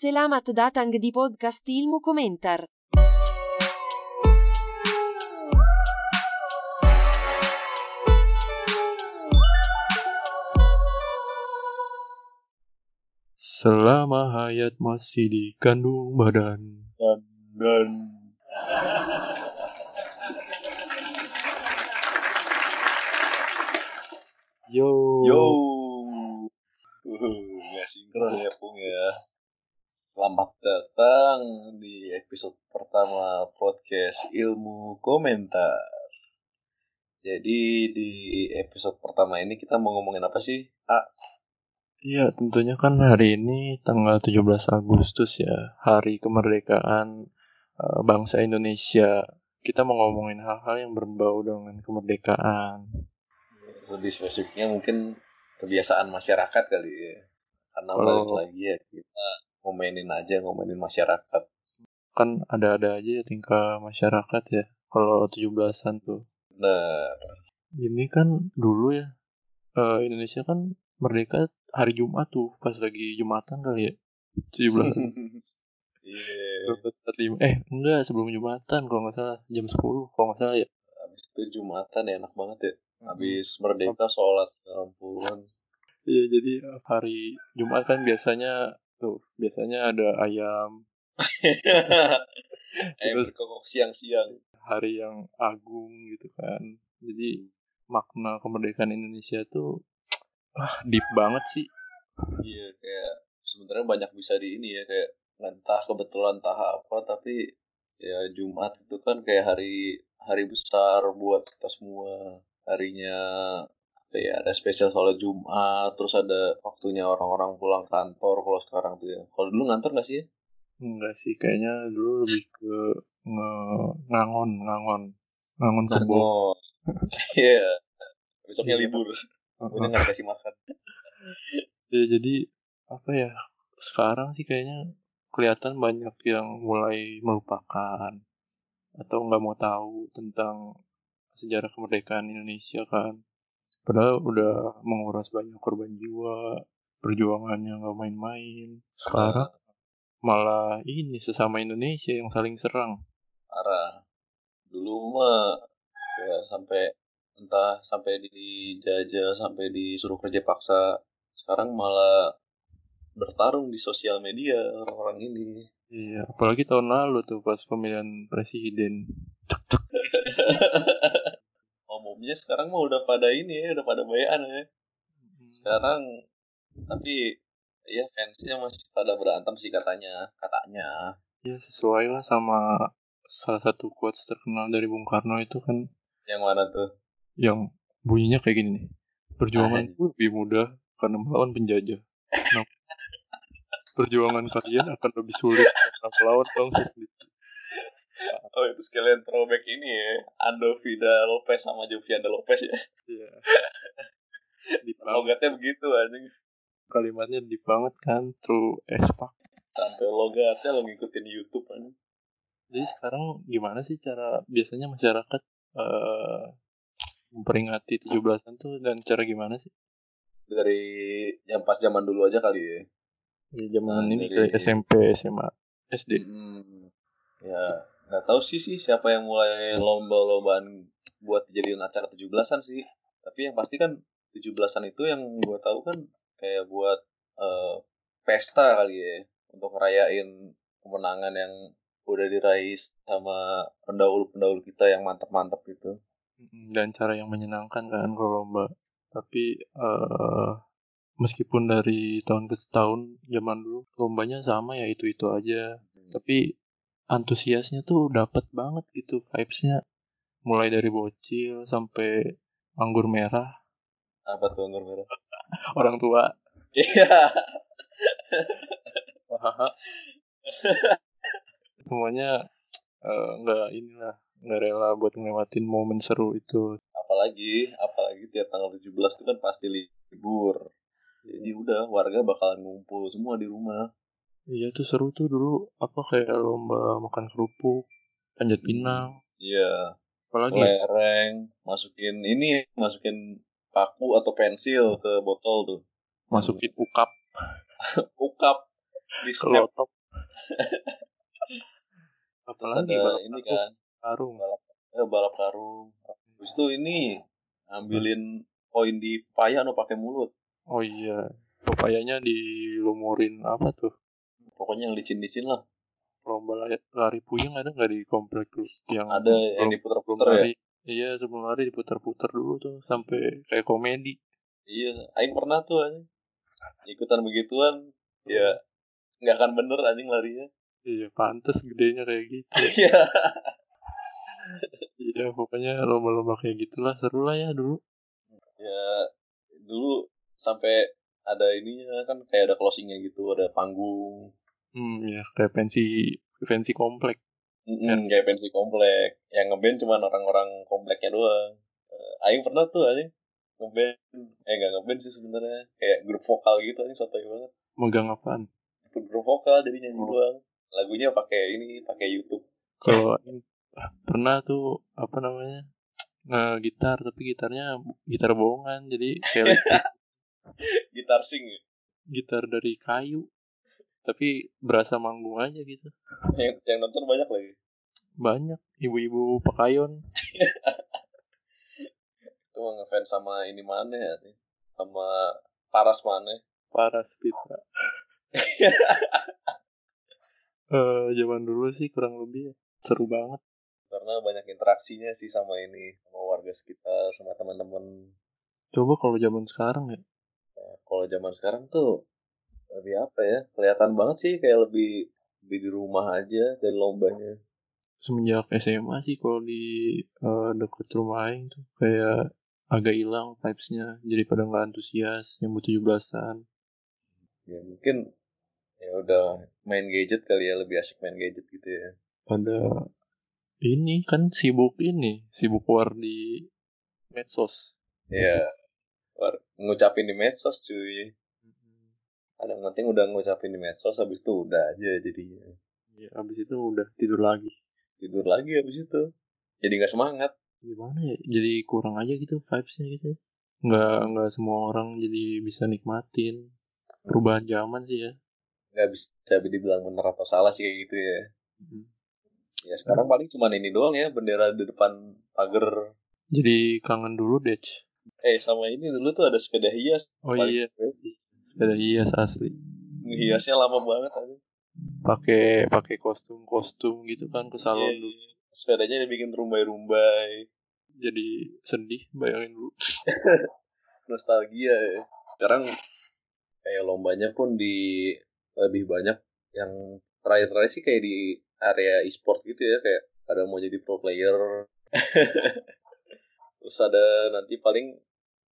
Selamat datang di podcast Ilmu Komentar. Selama hayat masih dikandung badan. dan dan Yo. yo uh, nggak sinkron ya pung ya selamat datang di episode pertama podcast ilmu komentar jadi di episode pertama ini kita mau ngomongin apa sih ah Iya, tentunya kan hari ini tanggal 17 Agustus ya, hari kemerdekaan eh, bangsa Indonesia. Kita mau ngomongin hal-hal yang berbau dengan kemerdekaan. lebih spesifiknya mungkin kebiasaan masyarakat kali ya karena Kalau- balik lagi ya kita ngomenin aja ngomenin masyarakat Kan ada-ada aja ya tingkah masyarakat ya. Kalau 17-an tuh. nah Ini kan dulu ya, eh, Indonesia kan merdeka hari Jumat tuh, pas lagi Jumatan kali ya. 17 Iya, 12.45. Eh, enggak, sebelum Jumatan kalau nggak salah. Jam 10 kalau nggak salah ya. habis itu Jumatan ya enak banget ya. Habis merdeka sholat, ya ampun. Iya, jadi hari Jumat kan biasanya tuh, biasanya ada ayam, eh Terus- berkokok siang-siang. hari yang agung gitu kan. Jadi makna kemerdekaan Indonesia tuh ah deep banget sih. Iya kayak sebenarnya banyak bisa di ini ya kayak entah kebetulan entah apa tapi ya Jumat itu kan kayak hari hari besar buat kita semua. Harinya kayak ada spesial soal Jumat, terus ada waktunya orang-orang pulang kantor kalau sekarang tuh ya. Kalau dulu ngantor nggak sih? ya? Enggak sih, kayaknya dulu lebih ke nge ngangon, ngangon. Ngangon kebo. Iya. Besoknya Iya. libur. Punya nggak dikasih makan. Ya jadi apa ya? Sekarang sih kayaknya kelihatan banyak yang mulai melupakan atau nggak mau tahu tentang sejarah kemerdekaan Indonesia kan. Padahal udah menguras banyak korban jiwa, perjuangannya nggak main-main. Sekarang malah ini sesama Indonesia yang saling serang. Parah. Dulu mah ya sampai entah sampai dijajah sampai disuruh kerja paksa. Sekarang malah bertarung di sosial media orang-orang ini. Iya, apalagi tahun lalu tuh pas pemilihan presiden. Umumnya sekarang mah udah pada ini ya, udah pada bayan ya. Sekarang tapi ya fansnya masih pada berantem sih katanya, katanya. Ya sesuai lah sama salah satu quotes terkenal dari Bung Karno itu kan Yang mana tuh? yang bunyinya kayak gini nih. Perjuangan Anjing. itu lebih mudah karena melawan penjajah. Nah, perjuangan kalian akan lebih sulit karena melawan bangsa sendiri. Oh itu sekalian throwback ini ya, Ando Vida Lopez sama Jovianda Lopez ya. Iya. Banget, Logatnya begitu anjing. kalimatnya di banget kan true as fuck. Sampai logatnya lo ngikutin YouTube anjing. Jadi sekarang gimana sih cara biasanya masyarakat eh memperingati 17-an tuh dan cara gimana sih? Dari yang pas zaman dulu aja kali ya. Di zaman Nah, ini dari- SMP, SMA, SD. Hmm, ya nggak tahu sih sih siapa yang mulai lomba-lombaan buat dijadiin acara 17-an sih. Tapi yang pasti kan 17-an itu yang gue tahu kan kayak buat eh, pesta kali ya untuk ngerayain kemenangan yang udah diraih sama pendahulu-pendahulu kita yang mantap-mantap gitu. Dan cara yang menyenangkan kan kalau lomba tapi eh meskipun dari tahun ke tahun zaman dulu lombanya sama ya itu itu aja tapi antusiasnya tuh dapat banget gitu vibesnya. Mulai dari bocil sampai anggur merah. Apa tuh anggur merah? orang tua. Iya. semuanya eh, nggak inilah nggak rela buat ngelewatin momen seru itu. Apalagi apalagi tiap tanggal 17 itu kan pasti libur. Jadi udah warga bakalan ngumpul semua di rumah iya tuh seru tuh dulu apa kayak lomba makan kerupuk panjat pinang. Iya. Apalagi? Lereng masukin ini masukin paku atau pensil ke botol tuh. Masukin ukap. Ukap di snap terus apalagi ada balap ini kan karung. balap eh, balap karung. Habis itu ini ngambilin koin di payah no pakai mulut. Oh iya pepayanya dilumurin apa tuh pokoknya yang licin-licin lah. Lomba lari, lari puyeng ada nggak di komplek tuh? Yang ada yang belum ya? iya sebelum lari diputar-putar dulu tuh sampai kayak komedi. Iya aing pernah tuh anjing. Ikutan begituan ya nggak akan bener anjing larinya. Iya pantas gedenya kayak gitu. Iya. Iya pokoknya lomba-lomba kayak gitulah seru lah ya dulu. Ya dulu sampai ada ininya kan kayak ada closingnya gitu ada panggung hmm ya kayak pensi pensi komplek. Mm-mm, kayak pensi komplek. Yang ngeband cuma orang-orang kompleknya doang. Eh, Aing pernah tuh anjing ngeband. Eh nggak ngeband sih sebenarnya. Kayak grup vokal gitu anjing sotoy banget. Megang apaan? Grup vokal jadi nyanyi Oh. doang. Lagunya pakai ini pakai YouTube. Kalau pernah tuh apa namanya nge-gitar tapi gitarnya gitar bohongan jadi kayak gitar sing ya. gitar dari kayu tapi berasa manggung aja gitu. Yang, yang nonton banyak lagi? Banyak. Ibu-ibu pekayon. Itu mah ngefans sama ini mana ya sama Paras mana? Paras Pitra. Eh zaman dulu sih kurang lebih ya. seru banget. Karena banyak interaksinya sih sama ini sama warga sekitar sama teman-teman. Coba kalau zaman sekarang ya. Nah, kalau zaman sekarang tuh lebih apa ya kelihatan banget sih kayak lebih lebih di rumah aja dan lombanya. Semenjak SMA sih kalau di eh, deket rumah Aing tuh kayak agak hilang vibes-nya jadi pada nggak antusias yang butuh 17-an ya mungkin ya udah main gadget kali ya lebih asik main gadget gitu ya. Pada ini kan sibuk ini sibuk war di medsos. Ya war- ngucapin di medsos cuy ada yang penting udah ngucapin di medsos habis itu udah aja jadinya. Ya abis itu udah tidur lagi. Tidur lagi habis itu. Jadi nggak semangat. Gimana ya? Jadi kurang aja gitu vibesnya gitu nggak nggak semua orang jadi bisa nikmatin perubahan zaman sih ya. Nggak bisa dibilang benar atau salah sih kayak gitu ya. Ya sekarang paling cuma ini doang ya bendera di depan pagar. Jadi kangen dulu deh eh sama ini dulu tuh ada sepeda hias. Oh iya. best. Sepeda hias asli. Hiasnya lama banget aja pakai pakai kostum kostum gitu kan ke salon Iya, dulu. iya. sepedanya dibikin rumbai-rumbai. Jadi sedih bayangin dulu. Nostalgia ya. sekarang kayak lombanya pun di lebih banyak yang terakhir-terakhir sih kayak di area e-sport gitu ya kayak ada mau jadi pro player. Terus ada nanti paling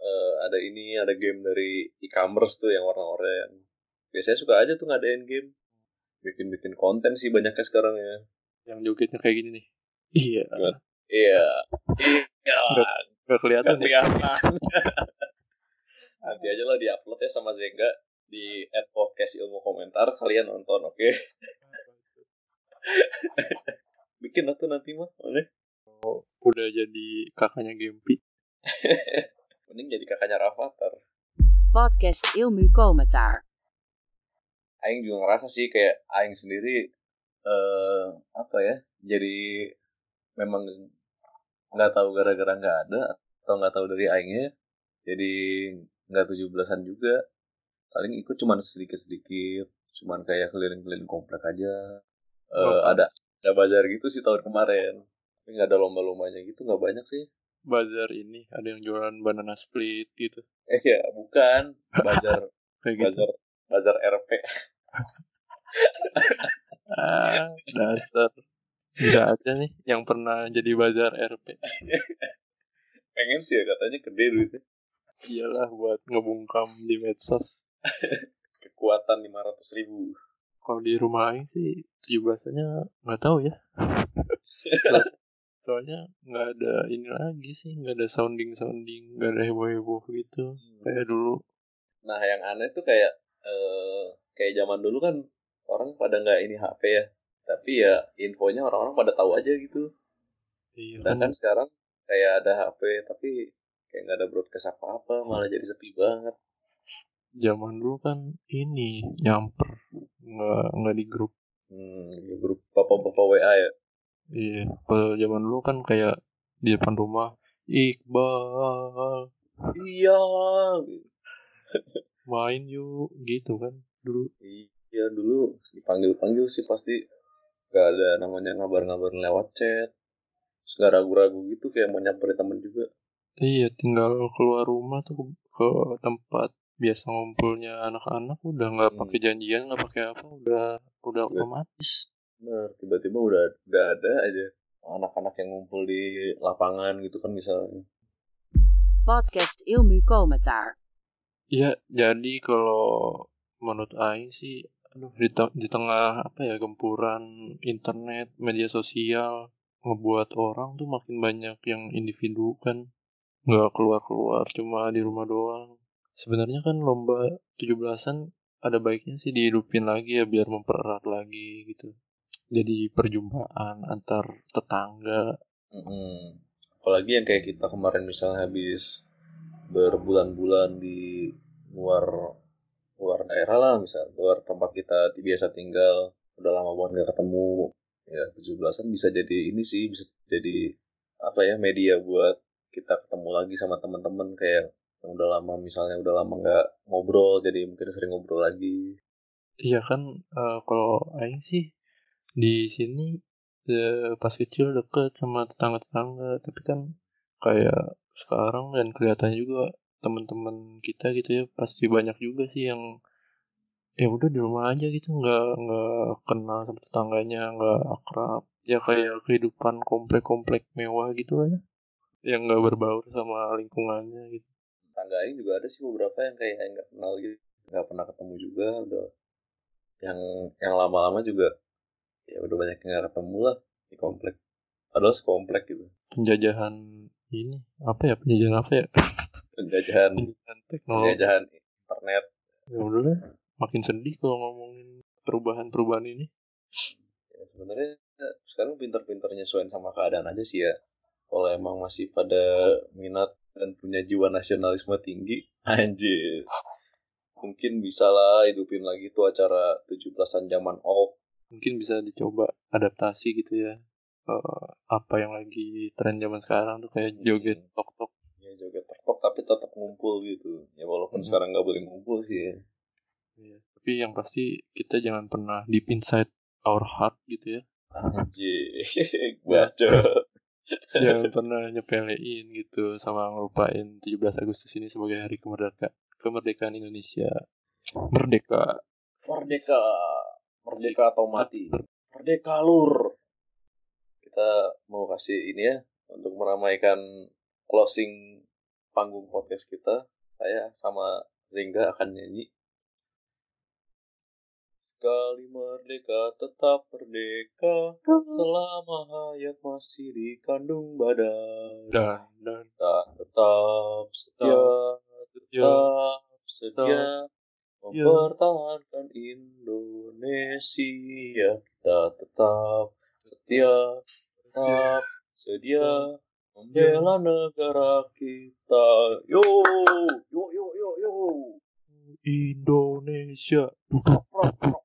eh, ada ini ada game dari e-commerce tuh yang warna-oranye biasanya suka aja tuh ngadain game. Bikin-bikin konten sih banyaknya sekarang ya. Yang jogetnya kayak gini nih. Iya. Gimana? iya. Iya. Nggak kelihatan Nggak ya. kelihatan. Nanti aja lah diupload ya sama Zenga di at podcast ilmu komentar. Kalian nonton oke? Bikin lah tuh nanti mah boleh? Udah jadi kakaknya Gempi mending jadi kakaknya Rafathar Podcast Ilmu Komentar. Aing juga ngerasa sih kayak Aing sendiri eh apa ya jadi memang nggak tahu gara-gara nggak ada atau nggak tahu dari Aingnya jadi nggak tujuh belasan juga paling ikut cuman sedikit-sedikit cuman kayak keliling-keliling komplek aja Eh, Oh. ada ada bazar gitu sih tahun kemarin tapi nggak ada lomba-lombanya gitu nggak banyak sih bazar ini ada yang jualan banana split gitu. Eh ya bukan. Bazar kayak gitu. bazar bazar RP ah dasar. Nggak ada nih yang pernah jadi bazar RP pengen sih ya katanya gede duitnya. Iyalah buat ngebungkam di medsos. Kekuatan 500 ribu. Kalau di rumah Aing sih 17-nya nggak tahu ya soalnya nggak ada ini lagi sih nggak ada sounding sounding nggak ada heboh heboh gitu kayak dulu Nah, yang aneh tuh kayak eh kayak zaman dulu kan orang pada nggak ini HP ya. Tapi ya infonya orang-orang pada tahu aja gitu. iya kan Sedangkan sekarang kayak ada HP tapi kayak nggak ada broadcast apa-apa, malah jadi sepi banget. zaman dulu kan ini nyamper nggak nggak di grup WA ya. Iya, kalau zaman dulu kan kayak di depan rumah Iqbal Iya. main yuk gitu kan dulu. Iya dulu dipanggil-panggil sih pasti gak ada namanya ngabar-ngabar lewat chat. Terus gak ragu-ragu gitu kayak mau nyamperin temen juga. Iya, tinggal keluar rumah tuh ke tempat biasa ngumpulnya anak-anak udah nggak Hmm. pakai janjian nggak pakai apa udah Udah. otomatis. Bener, tiba-tiba udah udah ada aja anak-anak yang ngumpul di lapangan gitu kan misalnya. Podcast Ilmu Komentar. Iya, jadi kalau menurut Aing sih, aduh di, te- di tengah apa ya gempuran internet, media sosial, ngebuat orang tuh makin banyak yang individu kan, nggak keluar-keluar, cuma di rumah doang. Sebenarnya kan lomba 17-an ada baiknya sih dihidupin lagi ya biar mempererat lagi gitu. Jadi perjumpaan antar tetangga. Mm-mm. Apalagi yang kayak kita kemarin misalnya habis berbulan-bulan di luar luar daerah lah misal luar tempat kita biasa tinggal udah lama banget gak ketemu ya 17-an bisa jadi ini sih bisa jadi apa ya media buat kita ketemu lagi sama teman-teman kayak yang udah lama misalnya udah lama nggak ngobrol jadi mungkin sering ngobrol lagi Iya kan, eh, kalau Aing sih di sini eh, pas kecil deket sama tetangga-tetangga, tapi kan kayak sekarang dan kelihatannya juga teman-teman kita gitu ya pasti banyak juga sih yang ya udah di rumah aja gitu. Nggak nggak kenal sama tetangganya nggak akrab. Ya kayak kehidupan komplek-komplek mewah gitu aja yang nggak berbaur sama lingkungannya gitu. Tanggain juga ada sih beberapa yang kayak nggak kenal gitu nggak pernah ketemu juga udah yang yang lama-lama juga ya udah banyak yang nggak ketemu lah di komplek. Padahal sekomplek gitu. Penjajahan ini apa ya? Penjajahan apa ya? Penjajahan. Penjajahan teknologi. Penjajahan internet. Ya udah deh. Makin sedih kalau ngomongin perubahan-perubahan ini. Ya sebenarnya sekarang pinter-pinter nyesuaiin sama keadaan aja sih ya. Kalau emang masih pada minat dan punya jiwa nasionalisme tinggi anjir. Mungkin bisa lah hidupin lagi tuh acara 17-an zaman old mungkin bisa dicoba adaptasi gitu ya Eh, apa yang lagi tren zaman sekarang tuh kayak joget Hmm. tok tok ya joget tok tapi tetap ngumpul gitu ya walaupun Mhm. sekarang nggak boleh ngumpul sih ya. Iya. tapi yang pasti kita jangan pernah deep inside our heart gitu ya anjir baca jangan pernah nyepelein gitu sama ngelupain 17 Agustus ini sebagai hari kemerdekaan kemerdekaan Indonesia merdeka merdeka merdeka atau mati? Merdeka lur. Kita mau kasih ini ya untuk meramaikan closing panggung podcast kita. Saya sama Zengga akan nyanyi. Sekali merdeka tetap merdeka. Selama hayat masih dikandung badan. Dan dan. Kita tetap setia ya. tetap setia. Ya. Mempertahankan Indonesia kita tetap setia tetap sedia membela negara kita. Yo yo yo yo yo. Indonesia. Prok, prok,